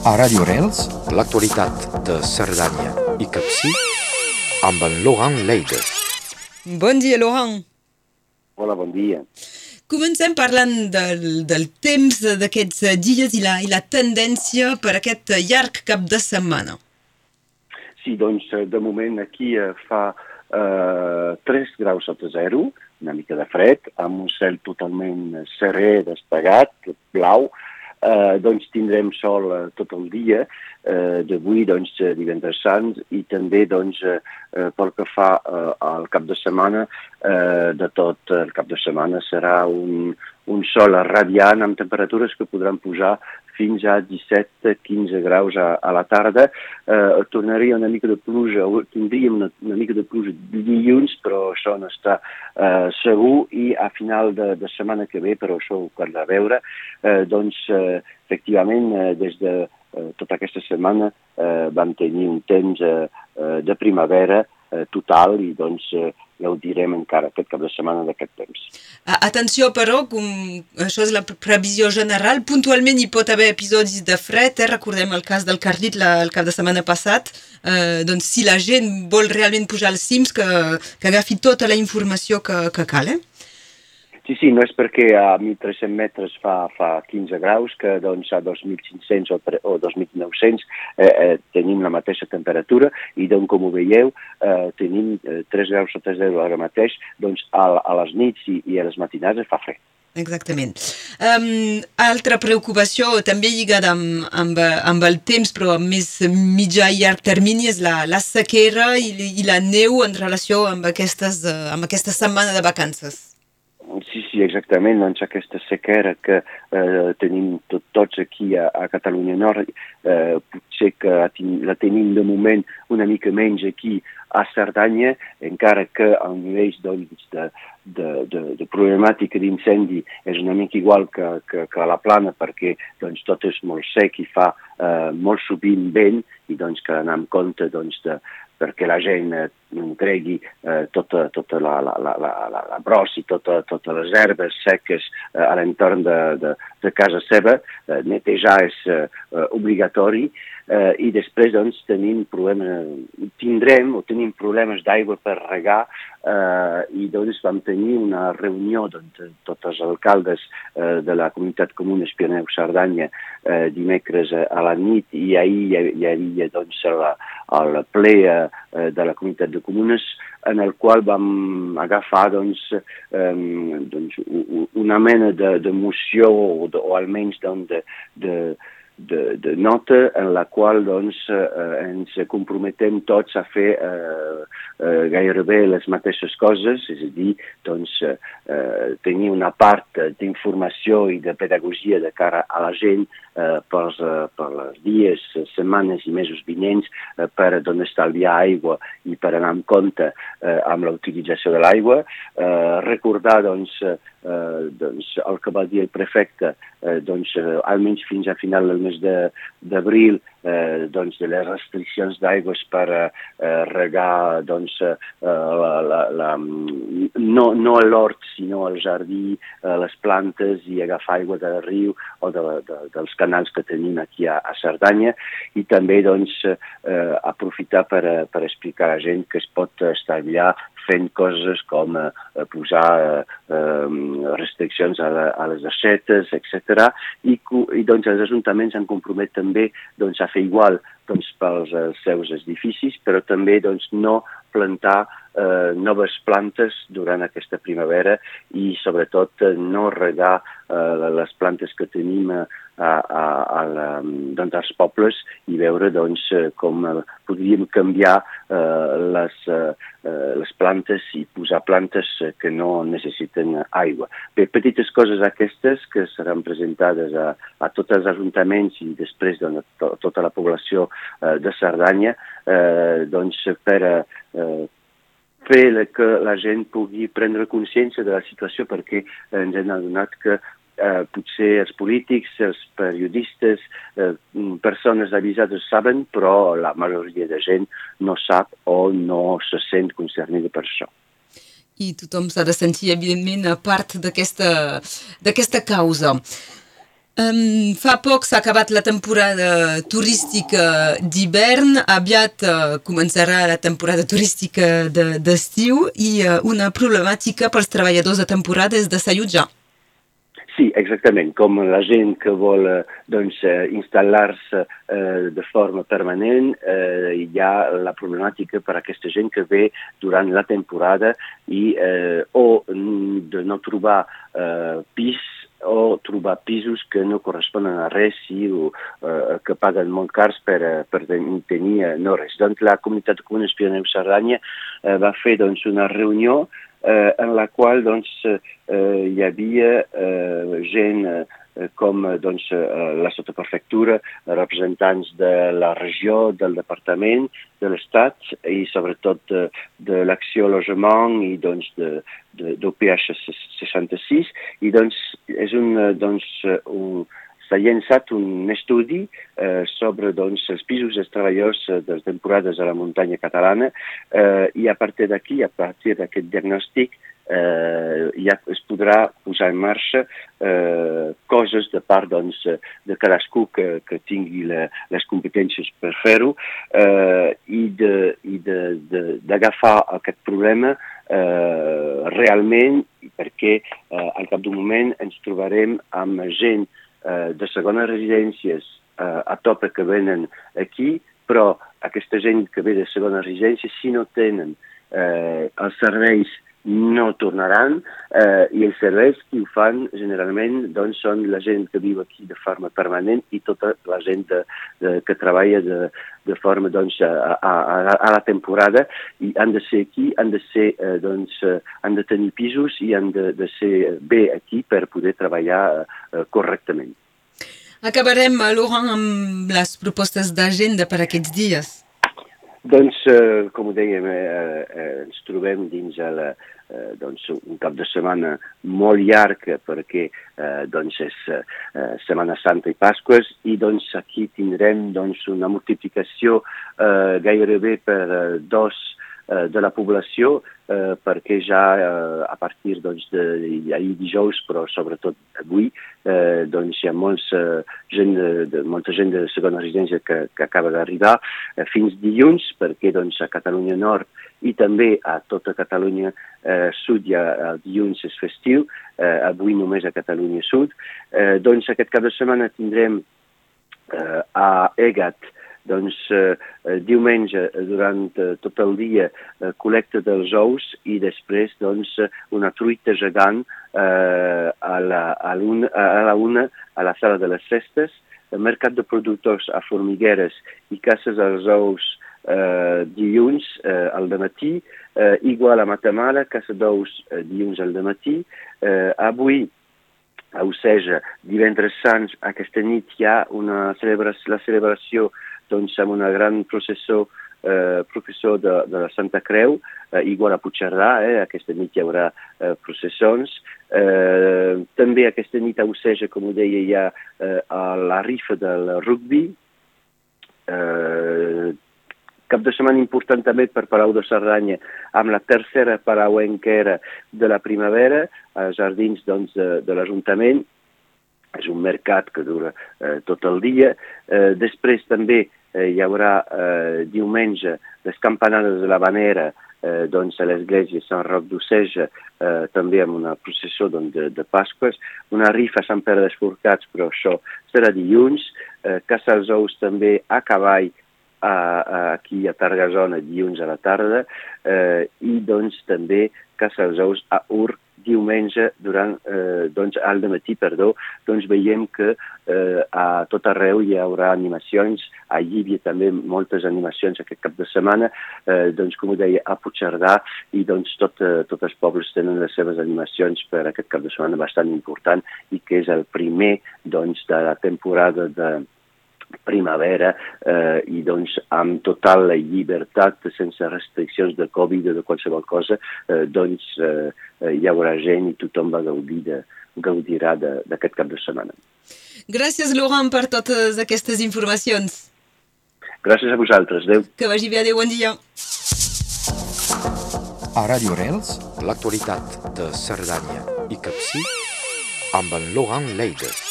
A Radio Reals, l'actualitat de Cerdanya i Capcí amb en Laurent Leide. Bon dia, Laurent. Hola, bon dia. Comencem parlant del, del temps d'aquests dies i la, i la tendència per aquest llarg cap de setmana. Sí, doncs, de moment aquí eh, fa eh, 3 graus sota zero, una mica de fred, amb un cel totalment serè, despegat, blau, eh, doncs tindrem sol eh, tot el dia, eh, d'avui, doncs, divendres sant, i també, doncs, eh, pel que fa eh, al cap de setmana, eh, de tot el cap de setmana serà un, un sol radiant amb temperatures que podran posar fins a 17-15 graus a, a la tarda. Eh, tornaria una mica de pluja, tindríem una, una mica de pluja dilluns, però això no està eh, segur, i a final de, de setmana que ve, però això ho caldrà veure, eh, doncs, eh, efectivament, eh, des de eh, tota aquesta setmana eh, vam tenir un temps eh, eh de primavera eh, total i doncs eh, direm encara aquest cap de setmana d'aquest temps. Atenció, però, com això és la previsió general, puntualment hi pot haver episodis de fred, eh? recordem el cas del Carlit la, el cap de setmana passat, eh, doncs si la gent vol realment pujar als cims, que, que agafi tota la informació que, que cal, eh? Sí, sí, no és perquè a 1.300 metres fa, fa 15 graus que doncs, a 2.500 o, o 2.900 eh, eh, tenim la mateixa temperatura i doncs, com ho veieu, eh, tenim eh, 3 graus sota 0 ara mateix, doncs a, a les nits i, i a les matinades fa fred. Exactament. Um, altra preocupació també lligada amb, amb, amb el temps, però amb més mitjà i llarg termini, és la, la sequera i, i la neu en relació amb, aquestes, uh, amb aquesta setmana de vacances. Sí, exactament. Doncs aquesta sequera que eh, tenim tot, tots aquí a, a Catalunya Nord, eh, potser que la tenim de moment una mica menys aquí a Cerdanya, encara que al nivell doncs, de, de, de, de problemàtica d'incendi és una mica igual que, que, que a la plana, perquè doncs, tot és molt sec i fa eh, molt sovint vent, i doncs que anar amb compte doncs, de, perquè la gent eh, tregui eh, tota, tota la, la, la, la, la, la bros i tota, totes les herbes seques eh, a l'entorn de, de, de casa seva, eh, netejar és eh, obligatori eh, i després doncs tenim problemes, tindrem o tenim problemes d'aigua per regar eh, i doncs vam tenir una reunió doncs, de tots els alcaldes eh, de la comunitat comuna Espioneu Cerdanya eh, dimecres a la nit i ahir hi, hi havia doncs la, el ple eh, de la comunitat de comunes en el qual vam agafar doncs, eh, doncs una mena d'emoció de, o, o almenys doncs, de, de, de, de nota en la qual doncs, eh, ens comprometem tots a fer eh, eh, gairebé les mateixes coses, és a dir, doncs, eh, tenir una part d'informació i de pedagogia de cara a la gent eh, pels, eh, per les dies, setmanes i mesos vinents eh, per doncs, estalviar aigua i per anar en compte eh, amb la utilització de l'aigua, eh, recordar doncs, eh, doncs, el que va dir el prefecte eh, doncs, eh, almenys fins a final del mes d'abril eh, doncs, de les restriccions d'aigües per eh, regar doncs, eh, la, la, la, no, no l'hort sinó al jardí, eh, les plantes i agafar aigua del riu o de, de, dels canals que tenim aquí a, a Cerdanya. I també doncs, eh, aprofitar per, per explicar a la gent que es pot estalviar fent coses com eh, posar eh, eh, restriccions a, la, a les aixetes, etc. I, i doncs els ajuntaments han compromet també doncs, a fer igual doncs, pels uh, seus edificis, però també doncs, no plantar eh, noves plantes durant aquesta primavera i sobretot eh, no regar eh, les plantes que tenim a, a, a la, doncs, als pobles i veure doncs, com podríem canviar eh, les, eh, les plantes i posar plantes que no necessiten aigua. Bé, petites coses aquestes que seran presentades a, a tots els ajuntaments i després doncs, a to, tota la població eh, de Cerdanya eh, doncs, per eh, fer que la gent pugui prendre consciència de la situació perquè ens hem adonat que eh, potser els polítics, els periodistes, eh, persones avisades saben, però la majoria de gent no sap o no se sent concernida per això. I tothom s'ha de sentir, evidentment, a part d'aquesta causa. Um, fa poc s'ha acabat la temporada turística d'hivern, aviat uh, començarà la temporada turística d'estiu de, i uh, una problemàtica pels treballadors de temporada és desallotjar. Sí, exactament. Com la gent que vol doncs, instal·lar-se eh, de forma permanent, eh, hi ha la problemàtica per a aquesta gent que ve durant la temporada i eh, o de no trobar eh, pis o trobar pisos que no corresponen a res i o, eh, que paguen molt cars per, eh, per tenir eh, no res. Doncs la comunitat de comunes Pioneu Cerdanya eh, va fer doncs, una reunió eh, en la qual doncs, eh, hi havia eh, gent eh, com doncs, la sotoprefectura, representants de la regió, del departament, de l'Estat i sobretot de, de l'acció logement i doncs, de, de, d'OPH 66 i doncs és un, doncs, un, s'ha llançat un estudi eh, sobre doncs, els pisos dels treballadors eh, de les temporades a la muntanya catalana eh, i a partir d'aquí, a partir d'aquest diagnòstic, eh, ja es podrà posar en marxa eh, coses de part doncs, de cadascú que, que tingui la, les competències per fer-ho eh, i d'agafar aquest problema eh, realment perquè eh, al cap d'un moment ens trobarem amb gent de segones residències eh, a tope que venen aquí, però aquesta gent que ve de segones residències, si no tenen eh, els serveis no tornaran eh, i els serveis que ho fan generalment doncs, són la gent que viu aquí de forma permanent i tota la gent de, de, que treballa de, de forma doncs, a, a, a la temporada i han de ser aquí, han de, ser, eh, doncs, eh, han de tenir pisos i han de, de ser bé aquí per poder treballar eh, correctament. Acabarem, Laurent, amb les propostes d'agenda per aquests dies. Doncs, eh, com ho dèiem, eh, eh, ens trobem dins el, eh, doncs, un cap de setmana molt llarg perquè eh, doncs és eh, Setmana Santa i Pasques i doncs aquí tindrem doncs, una multiplicació eh, gairebé per eh, dos eh, de la població eh, perquè ja eh, a partir doncs, d'ahir dijous, però sobretot avui, eh, doncs hi ha molts, eh, gent de, de, molta gent de segona residència que, que acaba d'arribar eh, fins dilluns, perquè doncs, a Catalunya Nord i també a tota Catalunya eh, Sud ja el dilluns és festiu, eh, avui només a Catalunya Sud. Eh, doncs aquest cap de setmana tindrem eh, a Egat doncs eh, diumenge durant eh, tot el dia eh, col·lecta dels ous i després doncs una truita gegant eh, a, la, a, una, a la una a la sala de les festes, el mercat de productors a Formigueres i cases als ous eh, dilluns eh, al matí, eh, igual a Matamala, casa d'ous eh, dilluns al matí. Eh, avui a Oceja, divendres sants, aquesta nit hi ha una celebració, la celebració doncs, amb una gran processó eh, professor de, de la Santa Creu, eh, igual a Puigcerdà, eh, aquesta nit hi haurà eh, processons. Eh, també aquesta nit a Oceja, com ho deia, hi ha eh, la rifa del rugby. Eh, cap de setmana important també per Palau de Cerdanya, amb la tercera parauenquera de la primavera, als jardins doncs, de, de l'Ajuntament, és un mercat que dura eh, tot el dia. Eh, després també eh, hi haurà eh, diumenge les campanades de la Vanera eh, doncs a l'església Sant Roc d'Oceja, eh, també amb una processó doncs, de, de Pasques, una rifa a Sant Pere dels Forcats, però això serà dilluns, eh, Casa als Ous també a cavall a, a, aquí a Targasona dilluns a la tarda eh, i doncs també Casa als Ous a Ur diumenge durant, eh, doncs, al matí, perdó, doncs veiem que eh, a tot arreu hi haurà animacions, a Llívia també moltes animacions aquest cap de setmana, eh, doncs com ho deia, a Puigcerdà, i doncs tot, eh, tots els pobles tenen les seves animacions per aquest cap de setmana bastant important i que és el primer doncs, de la temporada de, primavera eh, i doncs amb total la llibertat, sense restriccions de Covid o de qualsevol cosa, eh, doncs eh, hi haurà gent i tothom va gaudir de, gaudirà d'aquest cap de setmana. Gràcies, Laurent, per totes aquestes informacions. Gràcies a vosaltres. Adéu. Que vagi bé. Adéu, bon dia. A Radio Rels, l'actualitat de Cerdanya i Capcí amb en Laurent Leides.